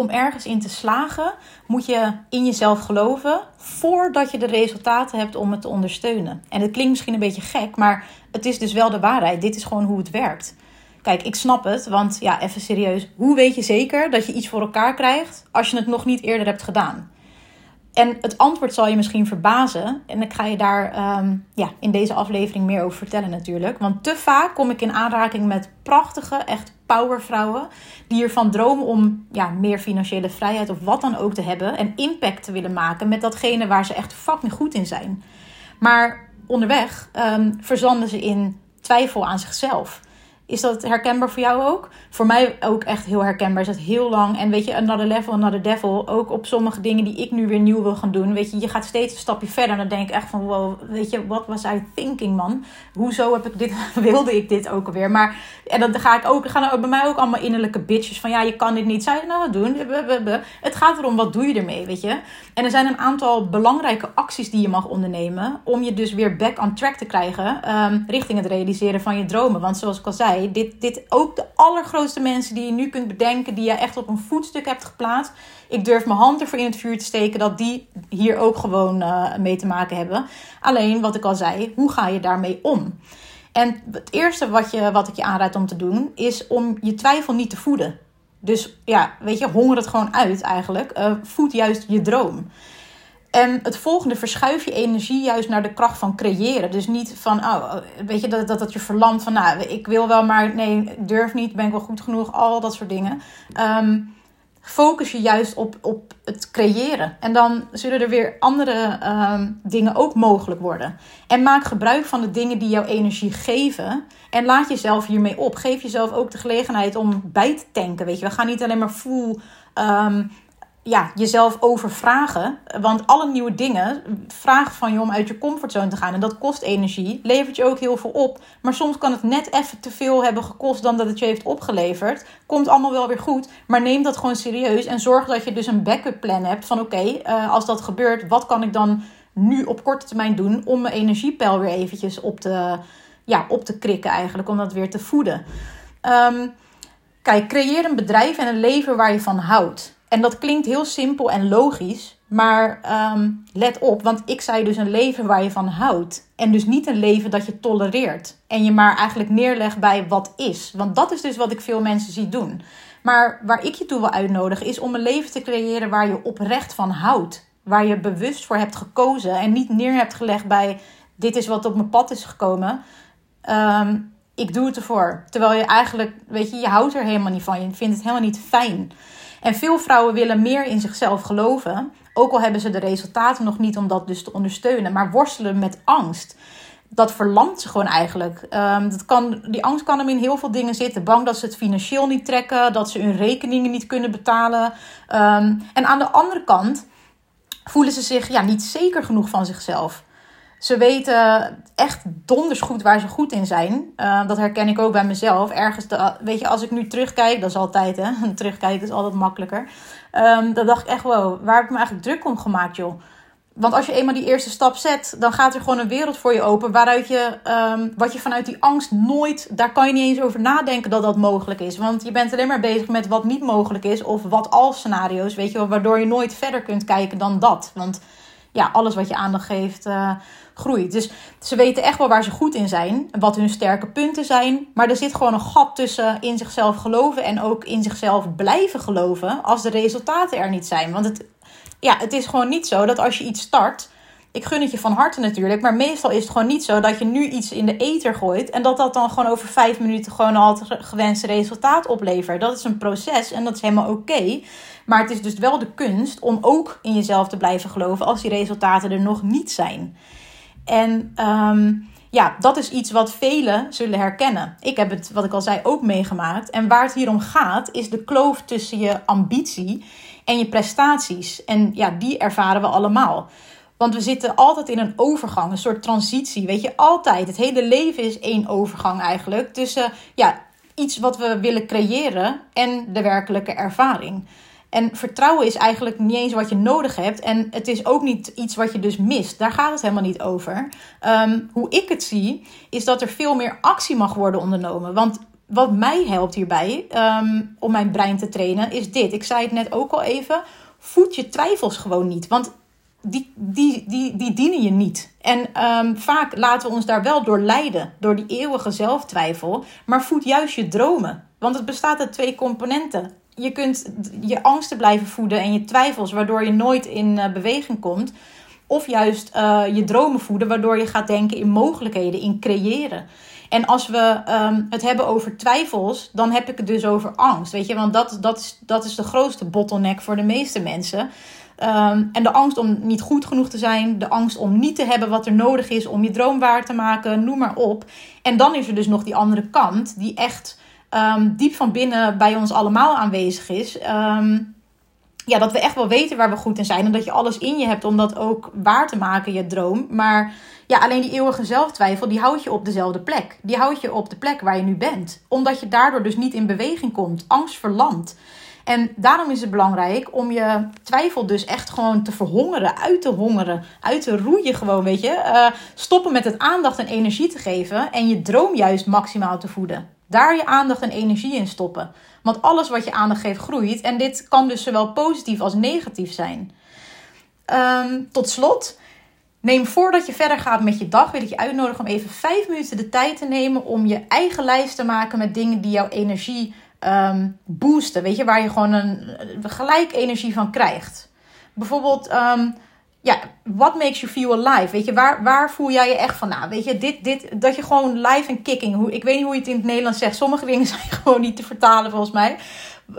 om ergens in te slagen, moet je in jezelf geloven voordat je de resultaten hebt om het te ondersteunen. En het klinkt misschien een beetje gek, maar het is dus wel de waarheid. Dit is gewoon hoe het werkt. Kijk, ik snap het, want ja, even serieus. Hoe weet je zeker dat je iets voor elkaar krijgt als je het nog niet eerder hebt gedaan? En het antwoord zal je misschien verbazen. En ik ga je daar ehm, ja, in deze aflevering meer over vertellen natuurlijk. Want te vaak kom ik in aanraking met prachtige, echt powervrouwen. Die ervan dromen om ja, meer financiële vrijheid of wat dan ook te hebben. En impact te willen maken met datgene waar ze echt fucking goed in zijn. Maar onderweg um, verzanden ze in twijfel aan zichzelf. Is dat herkenbaar voor jou ook? Voor mij ook echt heel herkenbaar. Is dat heel lang. En weet je, another level, another devil. Ook op sommige dingen die ik nu weer nieuw wil gaan doen. Weet je, je gaat steeds een stapje verder. En dan denk ik echt van, wow, weet je, wat was I thinking, man? Hoezo heb ik dit, wilde ik dit ook alweer? Maar, en dan ga ik ook, gaan er bij mij ook allemaal innerlijke bitches van, ja, je kan dit niet. Zou je nou wat doen? Het gaat erom, wat doe je ermee, weet je? En er zijn een aantal belangrijke acties die je mag ondernemen. Om je dus weer back on track te krijgen. Um, richting het realiseren van je dromen. Want zoals ik al zei, dit, dit ook de allergrootste mensen die je nu kunt bedenken, die je echt op een voetstuk hebt geplaatst. Ik durf mijn hand ervoor in het vuur te steken dat die hier ook gewoon uh, mee te maken hebben. Alleen, wat ik al zei, hoe ga je daarmee om? En het eerste wat, je, wat ik je aanraad om te doen, is om je twijfel niet te voeden. Dus ja, weet je, honger het gewoon uit eigenlijk. Uh, voed juist je droom. En het volgende, verschuif je energie juist naar de kracht van creëren. Dus niet van, oh, weet je, dat, dat, dat je verlamt van, nou, ik wil wel, maar nee, durf niet, ben ik wel goed genoeg, al dat soort dingen. Um, focus je juist op, op het creëren. En dan zullen er weer andere um, dingen ook mogelijk worden. En maak gebruik van de dingen die jouw energie geven. En laat jezelf hiermee op. Geef jezelf ook de gelegenheid om bij te tanken. Weet je, we gaan niet alleen maar um, ja, jezelf overvragen. Want alle nieuwe dingen vragen van je om uit je comfortzone te gaan. En dat kost energie, levert je ook heel veel op. Maar soms kan het net even te veel hebben gekost dan dat het je heeft opgeleverd. Komt allemaal wel weer goed. Maar neem dat gewoon serieus. En zorg dat je dus een backup plan hebt van oké, uh, als dat gebeurt, wat kan ik dan nu op korte termijn doen om mijn energiepeil weer eventjes op te, ja, op te krikken eigenlijk. Om dat weer te voeden. Um, kijk, creëer een bedrijf en een leven waar je van houdt. En dat klinkt heel simpel en logisch, maar um, let op, want ik zei dus een leven waar je van houdt. En dus niet een leven dat je tolereert. En je maar eigenlijk neerlegt bij wat is. Want dat is dus wat ik veel mensen zie doen. Maar waar ik je toe wil uitnodigen is om een leven te creëren waar je oprecht van houdt. Waar je bewust voor hebt gekozen en niet neer hebt gelegd bij dit is wat op mijn pad is gekomen. Um, ik doe het ervoor. Terwijl je eigenlijk, weet je, je houdt er helemaal niet van. Je vindt het helemaal niet fijn. En veel vrouwen willen meer in zichzelf geloven. Ook al hebben ze de resultaten nog niet om dat dus te ondersteunen. Maar worstelen met angst. Dat verlamt ze gewoon eigenlijk. Um, dat kan, die angst kan hem in heel veel dingen zitten. Bang dat ze het financieel niet trekken. Dat ze hun rekeningen niet kunnen betalen. Um, en aan de andere kant voelen ze zich ja, niet zeker genoeg van zichzelf. Ze weten echt donders goed waar ze goed in zijn. Uh, dat herken ik ook bij mezelf. Ergens, de, weet je, als ik nu terugkijk, dat is altijd, hè. Terugkijken is altijd makkelijker. Um, dan dacht ik echt, wow, waar heb ik me eigenlijk druk om gemaakt, joh? Want als je eenmaal die eerste stap zet, dan gaat er gewoon een wereld voor je open. Waaruit je, um, wat je vanuit die angst nooit, daar kan je niet eens over nadenken dat dat mogelijk is. Want je bent alleen maar bezig met wat niet mogelijk is. Of wat al scenario's, weet je wel. Waardoor je nooit verder kunt kijken dan dat. Want ja, alles wat je aandacht geeft, uh, groeit. Dus ze weten echt wel waar ze goed in zijn, wat hun sterke punten zijn. Maar er zit gewoon een gat tussen in zichzelf geloven en ook in zichzelf blijven geloven als de resultaten er niet zijn. Want het, ja, het is gewoon niet zo dat als je iets start. Ik gun het je van harte natuurlijk, maar meestal is het gewoon niet zo dat je nu iets in de ether gooit en dat dat dan gewoon over vijf minuten gewoon al het gewenste resultaat oplevert. Dat is een proces en dat is helemaal oké. Maar het is dus wel de kunst om ook in jezelf te blijven geloven als die resultaten er nog niet zijn. En um, ja, dat is iets wat velen zullen herkennen. Ik heb het, wat ik al zei, ook meegemaakt. En waar het hier om gaat, is de kloof tussen je ambitie en je prestaties. En ja, die ervaren we allemaal. Want we zitten altijd in een overgang, een soort transitie. Weet je, altijd. Het hele leven is één overgang eigenlijk. Tussen ja, iets wat we willen creëren en de werkelijke ervaring. En vertrouwen is eigenlijk niet eens wat je nodig hebt. En het is ook niet iets wat je dus mist. Daar gaat het helemaal niet over. Um, hoe ik het zie, is dat er veel meer actie mag worden ondernomen. Want wat mij helpt hierbij ehm, om mijn brein te trainen, is dit. Ik zei het net ook al even. Voed je twijfels gewoon niet. Want die, die, die, die dienen je niet. En ehm, vaak laten we ons daar wel door leiden, door die eeuwige zelftwijfel. Maar voed juist je dromen. Want het bestaat uit twee componenten. Je kunt je angsten blijven voeden en je twijfels, waardoor je nooit in uh, beweging komt. Of juist uh, je dromen voeden, waardoor je gaat denken in mogelijkheden, in creëren. En als we um, het hebben over twijfels, dan heb ik het dus over angst. Weet je, want dat, dat, is, dat is de grootste bottleneck voor de meeste mensen. Um, en de angst om niet goed genoeg te zijn, de angst om niet te hebben wat er nodig is om je droom waar te maken, noem maar op. En dan is er dus nog die andere kant, die echt um, diep van binnen bij ons allemaal aanwezig is. Um, ja, dat we echt wel weten waar we goed in zijn. En dat je alles in je hebt om dat ook waar te maken, je droom. Maar ja, alleen die eeuwige zelftwijfel, die houdt je op dezelfde plek. Die houdt je op de plek waar je nu bent. Omdat je daardoor dus niet in beweging komt. Angst verlamt. En daarom is het belangrijk om je twijfel dus echt gewoon te verhongeren, uit te hongeren, uit te roeien gewoon, weet je. Uh, stoppen met het aandacht en energie te geven en je droom juist maximaal te voeden. Daar je aandacht en energie in stoppen. Want alles wat je aandacht geeft groeit. En dit kan dus zowel positief als negatief zijn. Um, tot slot, neem voordat je verder gaat met je dag, wil ik je uitnodigen om even vijf minuten de tijd te nemen om je eigen lijst te maken met dingen die jouw energie um, boosten. Weet je, waar je gewoon een, gelijk energie van krijgt. Bijvoorbeeld, um, ja, what makes you feel alive? Weet je, waar, waar voel jij je echt van? Nou, weet je, dit, dit, dat je gewoon live en kicking. Hoe, ik weet niet hoe je het in het Nederlands zegt. Sommige dingen zijn gewoon niet te vertalen volgens mij.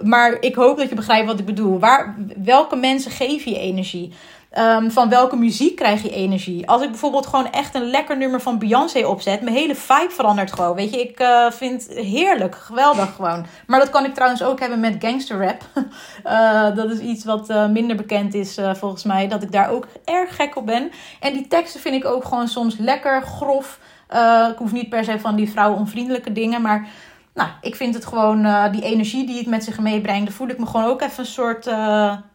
Maar ik hoop dat je begrijpt wat ik bedoel. Waar, welke mensen geven je energie? Um, van welke muziek krijg je energie? Als ik bijvoorbeeld gewoon echt een lekker nummer van Beyoncé opzet, mijn hele vibe verandert gewoon. Weet je, ik uh, vind heerlijk, geweldig gewoon. Maar dat kan ik trouwens ook hebben met gangster rap. uh, dat is iets wat uh, minder bekend is volgens mij, dat ik daar ook erg gek op ben. En die teksten vind ik ook gewoon soms lekker grof. ik hoef niet per se van die vrouwenonvriendelijke dingen, maar nou, ik vind het gewoon, die energie die het met zich meebrengt, dan voel ik me gewoon ook even een soort,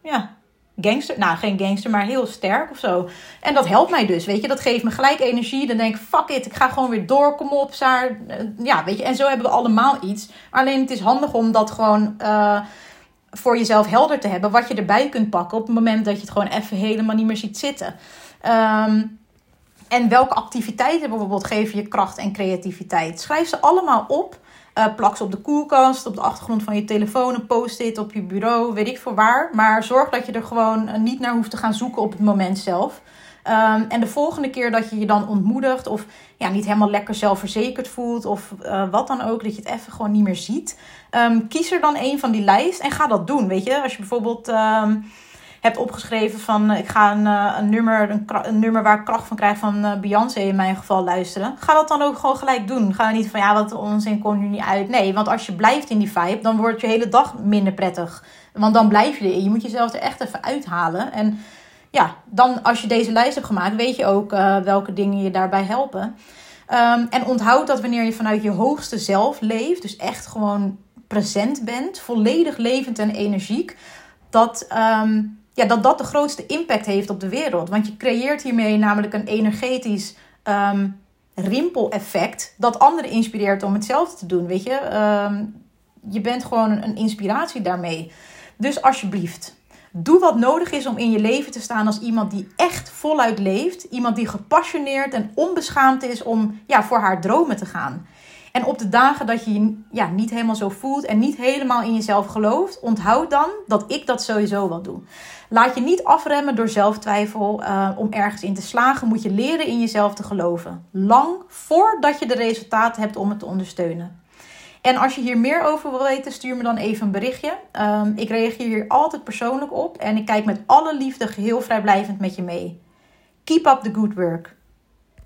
ja, gangster. Nou, geen gangster, maar heel sterk of zo. En dat helpt mij dus, weet je. Dat geeft me gelijk energie. Dan denk ik, fuck it, ik ga gewoon weer door. Kom op, Saar. Ja, weet je. En zo hebben we allemaal iets. Alleen het is handig om dat gewoon uh, voor jezelf helder te hebben. Wat je erbij kunt pakken op het moment dat je het gewoon even helemaal niet meer ziet zitten. Um, en welke activiteiten bijvoorbeeld geven je kracht en creativiteit? Schrijf ze allemaal op. Uh, plak ze op de koelkast, op de achtergrond van je telefoon, een post-it op je bureau, weet ik voor waar. Maar zorg dat je er gewoon eh, niet naar hoeft te gaan zoeken op het moment zelf. Um, en de volgende keer dat je je dan ontmoedigt of ja, niet helemaal lekker zelfverzekerd voelt of uh, wat dan ook, dat je het even gewoon niet meer ziet. Um, kies er dan een van die lijst en ga dat doen. Weet je, als je bijvoorbeeld. Um, hebt opgeschreven van ik ga een, een, nummer, een, nummer waar ik kracht van krijg van uh, Beyoncé in mijn geval luisteren. Ga dat dan ook gewoon gelijk doen. Ga niet van ja, wat onzin komt nu niet uit. Nee, want als je blijft in die vibe, dan wordt je hele dag minder prettig. Want dan blijf je erin. Je moet jezelf er echt even uithalen. En ja, dan als je deze lijst hebt gemaakt, weet je ook welke dingen je daarbij helpen. Um, en onthoud dat wanneer je vanuit je hoogste zelf leeft, dus echt gewoon present bent, volledig levend en energiek, dat um, ja, dat dat de grootste impact heeft op de wereld. Want je creëert hiermee namelijk een energetisch um, rimpeleffect dat anderen inspireert om hetzelfde te doen. Weet je, um, je bent gewoon een inspiratie daarmee. Dus alsjeblieft, doe wat nodig is om in je leven te staan als iemand die echt voluit leeft. Iemand die gepassioneerd en onbeschaamd is om ja, voor haar dromen te gaan. En op de dagen dat je je ja, niet helemaal zo voelt en niet helemaal in jezelf gelooft, onthoud dan dat ik dat sowieso wel doe. Laat je niet afremmen door zelftwijfel. Uh, om ergens in te slagen moet je leren in jezelf te geloven. Lang voordat je de resultaten hebt om het te ondersteunen. En als je hier meer over wil weten, stuur me dan even een berichtje. Um, ik reageer hier altijd persoonlijk op en ik kijk met alle liefde geheel vrijblijvend met je mee. Keep up the good work.